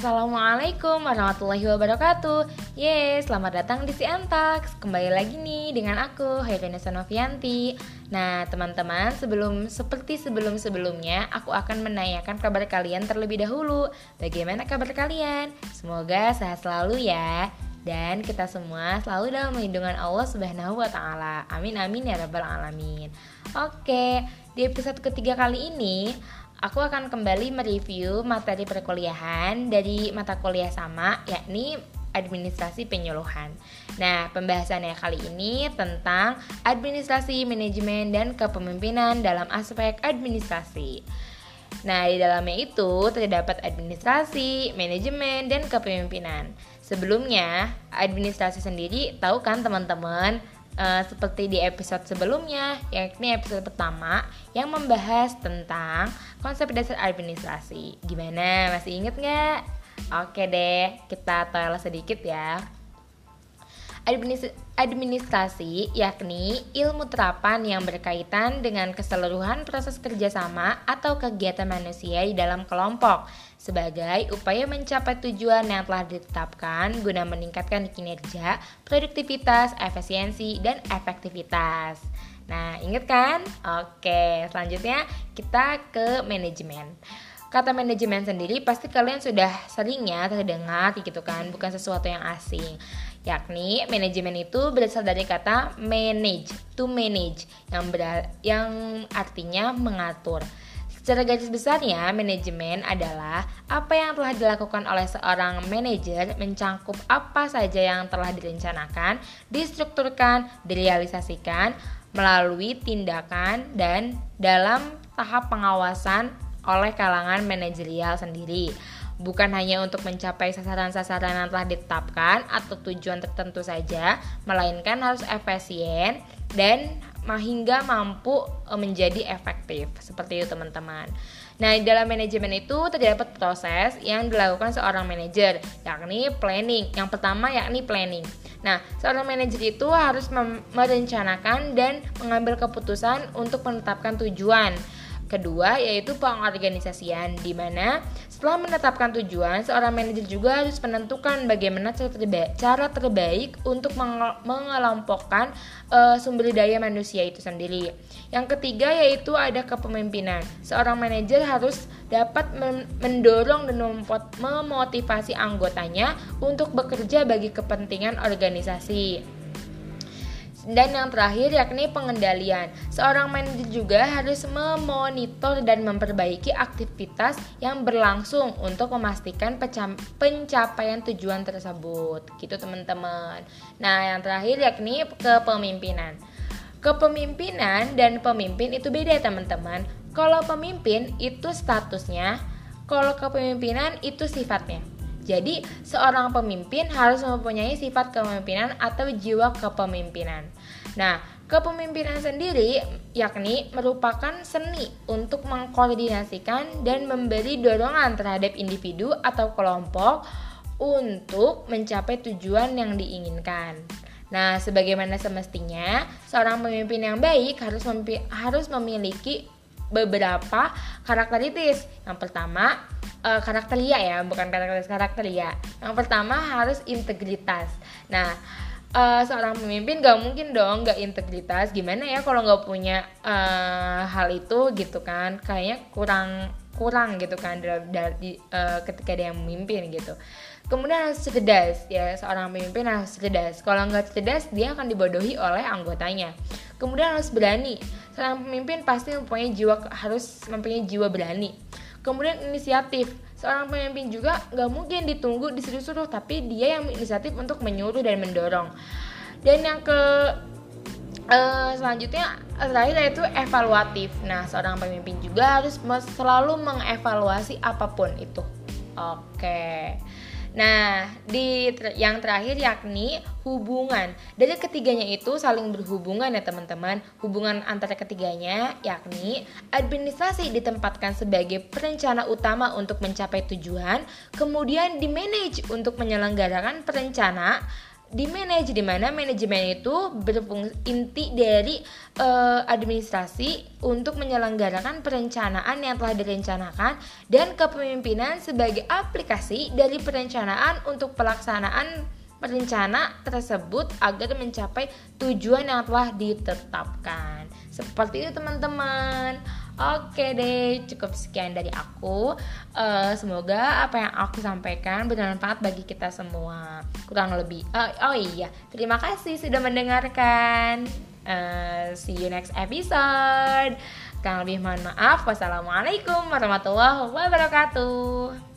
Assalamualaikum warahmatullahi wabarakatuh Yes, selamat datang di Siantax Kembali lagi nih dengan aku, Hairunisa Novianti Nah teman-teman, sebelum seperti sebelum-sebelumnya Aku akan menanyakan kabar kalian terlebih dahulu Bagaimana kabar kalian? Semoga sehat selalu ya dan kita semua selalu dalam lindungan Allah Subhanahu wa taala. Amin amin ya rabbal alamin. Oke, di episode ketiga kali ini aku akan kembali mereview materi perkuliahan dari mata kuliah sama yakni administrasi penyuluhan. Nah, pembahasannya kali ini tentang administrasi, manajemen, dan kepemimpinan dalam aspek administrasi. Nah, di dalamnya itu terdapat administrasi, manajemen, dan kepemimpinan. Sebelumnya, administrasi sendiri tahu kan teman-teman uh, seperti di episode sebelumnya, yakni episode pertama yang membahas tentang konsep dasar administrasi. Gimana? Masih inget nggak? Oke deh, kita toilet sedikit ya administrasi yakni ilmu terapan yang berkaitan dengan keseluruhan proses kerjasama atau kegiatan manusia di dalam kelompok sebagai upaya mencapai tujuan yang telah ditetapkan guna meningkatkan kinerja, produktivitas, efisiensi, dan efektivitas. Nah, inget kan? Oke, selanjutnya kita ke manajemen. Kata manajemen sendiri pasti kalian sudah sering ya terdengar gitu kan, bukan sesuatu yang asing yakni manajemen itu berasal dari kata manage to manage yang ber yang artinya mengatur. Secara garis besarnya, manajemen adalah apa yang telah dilakukan oleh seorang manajer mencangkup apa saja yang telah direncanakan, distrukturkan, direalisasikan melalui tindakan dan dalam tahap pengawasan oleh kalangan manajerial sendiri bukan hanya untuk mencapai sasaran-sasaran yang telah ditetapkan atau tujuan tertentu saja, melainkan harus efisien dan hingga mampu e, menjadi efektif. Seperti itu teman-teman. Nah, dalam manajemen itu terdapat proses yang dilakukan seorang manajer, yakni planning. Yang pertama yakni planning. Nah, seorang manajer itu harus merencanakan dan mengambil keputusan untuk menetapkan tujuan Kedua yaitu pengorganisasian di mana setelah menetapkan tujuan, seorang manajer juga harus menentukan bagaimana cara terbaik, cara terbaik untuk mengelompokkan uh, sumber daya manusia itu sendiri. Yang ketiga yaitu ada kepemimpinan. Seorang manajer harus dapat mendorong dan memotivasi anggotanya untuk bekerja bagi kepentingan organisasi. Dan yang terakhir yakni pengendalian. Seorang manajer juga harus memonitor dan memperbaiki aktivitas yang berlangsung untuk memastikan pencapaian tujuan tersebut. Gitu teman-teman. Nah, yang terakhir yakni kepemimpinan. Kepemimpinan dan pemimpin itu beda teman-teman. Kalau pemimpin itu statusnya, kalau kepemimpinan itu sifatnya. Jadi, seorang pemimpin harus mempunyai sifat kepemimpinan atau jiwa kepemimpinan. Nah, kepemimpinan sendiri yakni merupakan seni untuk mengkoordinasikan dan memberi dorongan terhadap individu atau kelompok untuk mencapai tujuan yang diinginkan. Nah, sebagaimana semestinya, seorang pemimpin yang baik harus harus memiliki beberapa karakteristik. Yang pertama, uh, karakteria ya, bukan karakteristik karakteria. Yang pertama harus integritas. Nah, uh, seorang pemimpin gak mungkin dong gak integritas. Gimana ya kalau nggak punya uh, hal itu gitu kan? Kayaknya kurang kurang gitu kan dari uh, ketika dia memimpin gitu. Kemudian harus cerdas ya seorang pemimpin harus cerdas. Kalau nggak cerdas dia akan dibodohi oleh anggotanya. Kemudian harus berani. Seorang pemimpin pasti mempunyai jiwa harus mempunyai jiwa berani Kemudian inisiatif. Seorang pemimpin juga nggak mungkin ditunggu disuruh-suruh, tapi dia yang inisiatif untuk menyuruh dan mendorong. Dan yang ke uh, selanjutnya terakhir yaitu evaluatif. Nah, seorang pemimpin juga harus selalu mengevaluasi apa pun itu. Oke. Okay. Nah, di ter yang terakhir yakni hubungan. Dari ketiganya itu saling berhubungan ya teman-teman. Hubungan antara ketiganya yakni administrasi ditempatkan sebagai perencana utama untuk mencapai tujuan, kemudian dimanage untuk menyelenggarakan perencana di manage di mana manajemen itu berfungsi inti dari uh, administrasi untuk menyelenggarakan perencanaan yang telah direncanakan dan kepemimpinan sebagai aplikasi dari perencanaan untuk pelaksanaan perencana tersebut agar mencapai tujuan yang telah ditetapkan. Seperti itu teman-teman. Oke deh, cukup sekian dari aku. Uh, semoga apa yang aku sampaikan bermanfaat bagi kita semua. Kurang lebih. Uh, oh iya, terima kasih sudah mendengarkan. Uh, see you next episode. Kurang lebih mohon maaf. Wassalamualaikum warahmatullahi wabarakatuh.